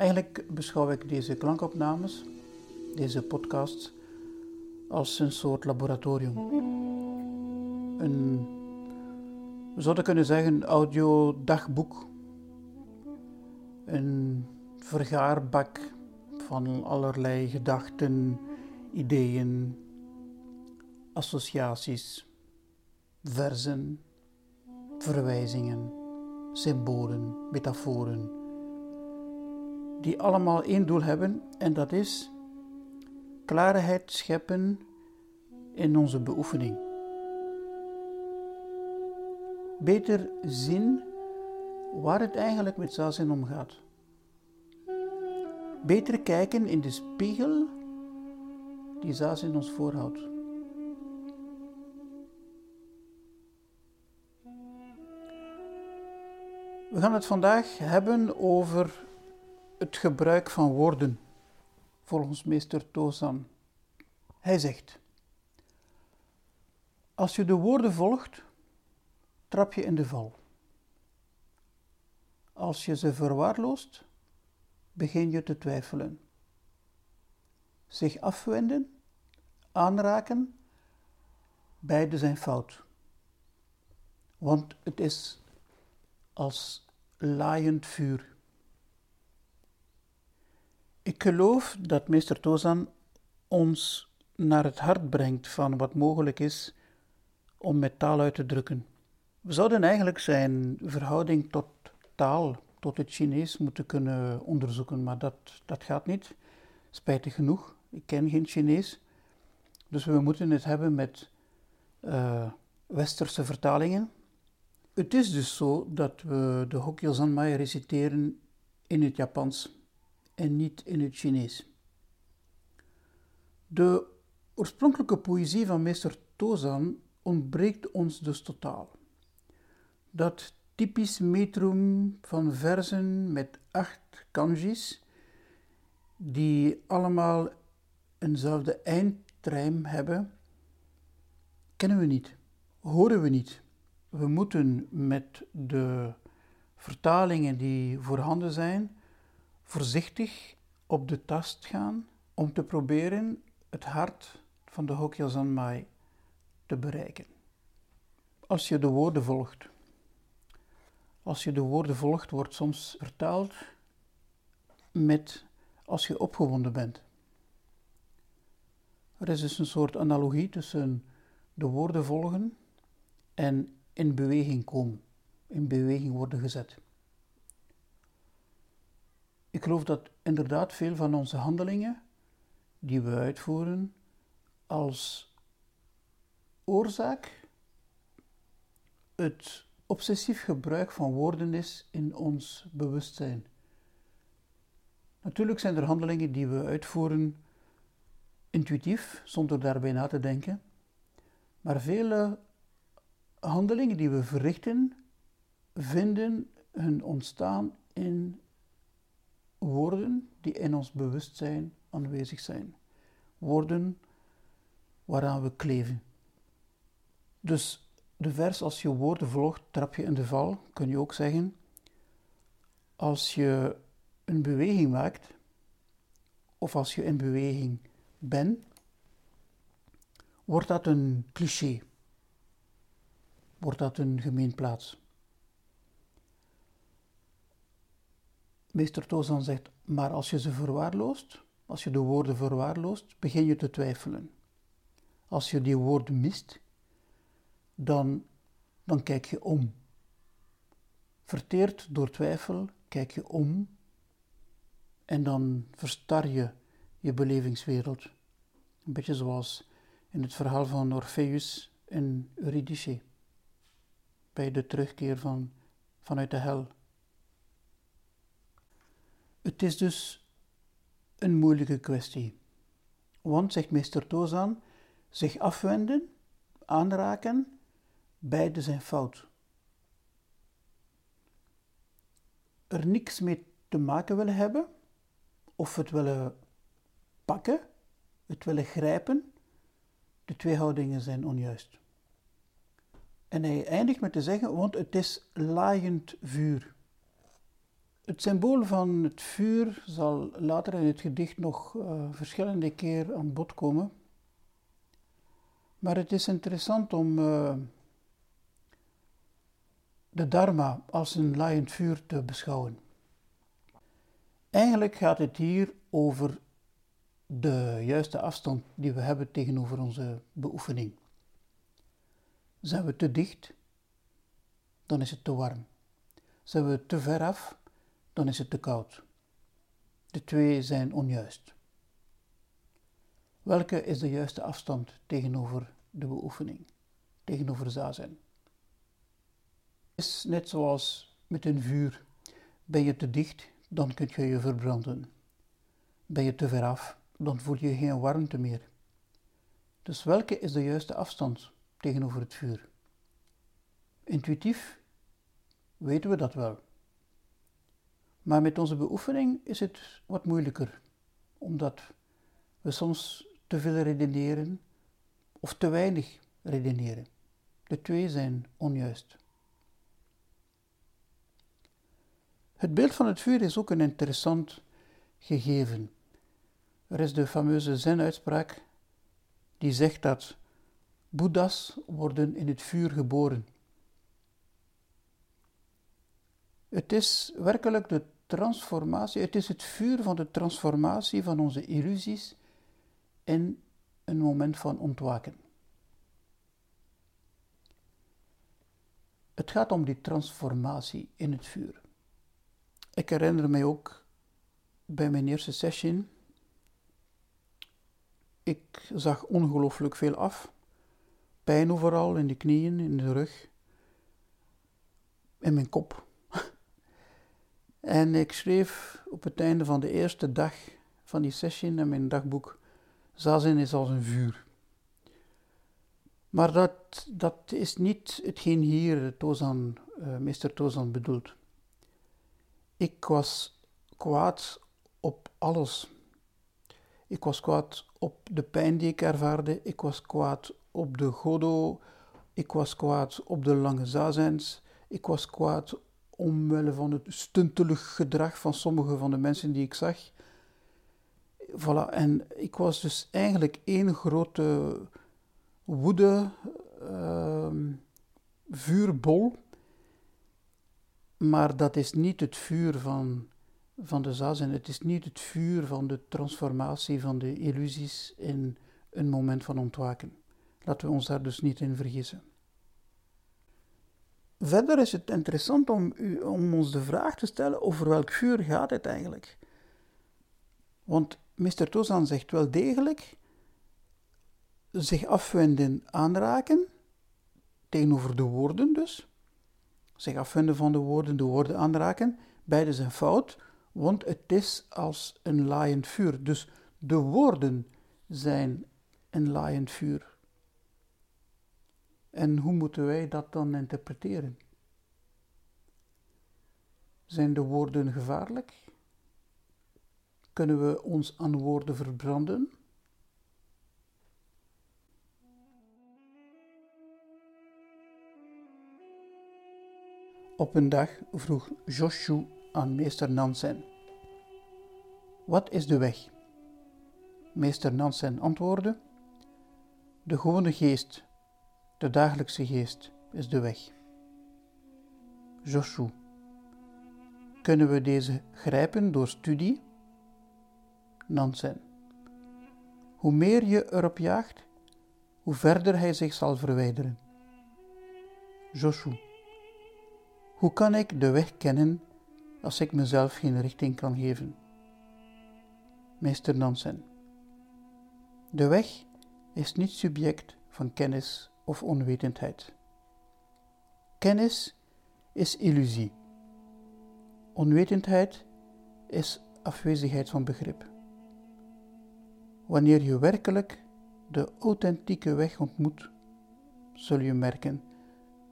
Eigenlijk beschouw ik deze klankopnames, deze podcasts, als een soort laboratorium. Een, we zouden kunnen zeggen, audiodagboek. Een vergaarbak van allerlei gedachten, ideeën, associaties, verzen, verwijzingen, symbolen, metaforen, die allemaal één doel hebben en dat is klaarheid scheppen in onze beoefening. Beter zien waar het eigenlijk met zazen om gaat. Beter kijken in de spiegel die zazen ons voorhoudt. We gaan het vandaag hebben over het gebruik van woorden, volgens meester Tozan. Hij zegt: Als je de woorden volgt, trap je in de val. Als je ze verwaarloost, begin je te twijfelen. Zich afwenden, aanraken, beide zijn fout. Want het is als laaiend vuur. Ik geloof dat meester Tozan ons naar het hart brengt van wat mogelijk is om met taal uit te drukken. We zouden eigenlijk zijn verhouding tot taal, tot het Chinees, moeten kunnen onderzoeken, maar dat, dat gaat niet. Spijtig genoeg, ik ken geen Chinees. Dus we moeten het hebben met uh, westerse vertalingen. Het is dus zo dat we de Hokkyo Zanmai reciteren in het Japans en niet in het Chinees. De oorspronkelijke poëzie van meester Tozan ontbreekt ons dus totaal. Dat typisch metrum van verzen met acht kanjis, die allemaal eenzelfde eindtrijm hebben, kennen we niet, horen we niet. We moeten met de vertalingen die voorhanden zijn, voorzichtig op de tast gaan om te proberen het hart van de Hokya Zanmai te bereiken. Als je de woorden volgt. Als je de woorden volgt, wordt soms vertaald met als je opgewonden bent. Er is dus een soort analogie tussen de woorden volgen en in beweging komen, in beweging worden gezet. Ik geloof dat inderdaad veel van onze handelingen die we uitvoeren als oorzaak het obsessief gebruik van woorden is in ons bewustzijn. Natuurlijk zijn er handelingen die we uitvoeren intuïtief, zonder daarbij na te denken, maar vele handelingen die we verrichten, vinden hun ontstaan in woorden die in ons bewustzijn aanwezig zijn. Woorden waaraan we kleven. Dus de vers als je woorden volgt, trap je in de val, kun je ook zeggen. Als je een beweging maakt, of als je in beweging bent, wordt dat een cliché. Wordt dat een gemeenplaats. Meester Tozan zegt, maar als je ze verwaarloost, als je de woorden verwaarloost, begin je te twijfelen. Als je die woorden mist, dan, dan kijk je om. Verteerd door twijfel, kijk je om en dan verstar je je belevingswereld. Een beetje zoals in het verhaal van Orpheus en Eurydice, bij de terugkeer van, vanuit de hel. Het is dus een moeilijke kwestie. Want, zegt meester Tozan, zich afwenden, aanraken, beide zijn fout. Er niks mee te maken willen hebben, of het willen pakken, het willen grijpen, de twee houdingen zijn onjuist. En hij eindigt met te zeggen, want het is laaiend vuur. Het symbool van het vuur zal later in het gedicht nog uh, verschillende keer aan bod komen. Maar het is interessant om uh, de Dharma als een laaiend vuur te beschouwen. Eigenlijk gaat het hier over de juiste afstand die we hebben tegenover onze beoefening. Zijn we te dicht, dan is het te warm. Zijn we te ver af, dan is het te koud. De twee zijn onjuist. Welke is de juiste afstand tegenover de beoefening, tegenover zazen? Het is net zoals met een vuur. Ben je te dicht, dan kun je je verbranden. Ben je te ver af, dan voel je geen warmte meer. Dus welke is de juiste afstand tegenover het vuur? Intuïtief weten we dat wel. Maar met onze beoefening is het wat moeilijker, omdat we soms te veel redeneren of te weinig redeneren. De twee zijn onjuist. Het beeld van het vuur is ook een interessant gegeven. Er is de fameuze Zen-uitspraak die zegt dat Boeddha's worden in het vuur geboren. Het is werkelijk de transformatie, het is het vuur van de transformatie van onze illusies in een moment van ontwaken. Het gaat om die transformatie in het vuur. Ik herinner mij ook bij mijn eerste session, ik zag ongelooflijk veel af. Pijn overal, in de knieën, in de rug, in mijn kop. En ik schreef op het einde van de eerste dag van die session in mijn dagboek: Zazen is als een vuur. Maar dat, dat is niet hetgeen hier Tozan, uh, meester Tozan bedoelt. Ik was kwaad op alles. Ik was kwaad op de pijn die ik ervaarde. Ik was kwaad op de godo. Ik was kwaad op de lange zazens. Ik was kwaad omwille van het stuntelig gedrag van sommige van de mensen die ik zag. Voilà, en ik was dus eigenlijk één grote woede, uh, vuurbol. Maar dat is niet het vuur van, van de zazen, het is niet het vuur van de transformatie van de illusies in een moment van ontwaken. Laten we ons daar dus niet in vergissen. Verder is het interessant om, u, om ons de vraag te stellen over welk vuur gaat het eigenlijk. Want Mr. Tozan zegt wel degelijk zich afwenden, aanraken, tegenover de woorden dus. Zich afwenden van de woorden, de woorden aanraken. Beide zijn fout, want het is als een laaiend vuur. Dus de woorden zijn een laaiend vuur. En hoe moeten wij dat dan interpreteren? Zijn de woorden gevaarlijk? Kunnen we ons aan woorden verbranden? Op een dag vroeg Joshu aan meester Nansen: Wat is de weg? Meester Nansen antwoordde: De gewone geest de dagelijkse geest is de weg. Joshu. Kunnen we deze grijpen door studie? Nansen. Hoe meer je erop jaagt, hoe verder hij zich zal verwijderen. Joshu. Hoe kan ik de weg kennen als ik mezelf geen richting kan geven? Meester Nansen. De weg is niet subject van kennis of onwetendheid. Kennis is illusie. Onwetendheid is afwezigheid van begrip. Wanneer je werkelijk de authentieke weg ontmoet, zul je merken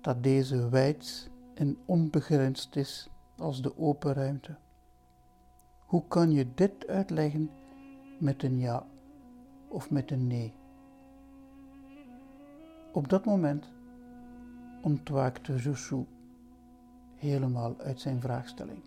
dat deze wijd en onbegrensd is als de open ruimte. Hoe kan je dit uitleggen met een ja of met een nee? Op dat moment ontwaakte Joshua helemaal uit zijn vraagstelling.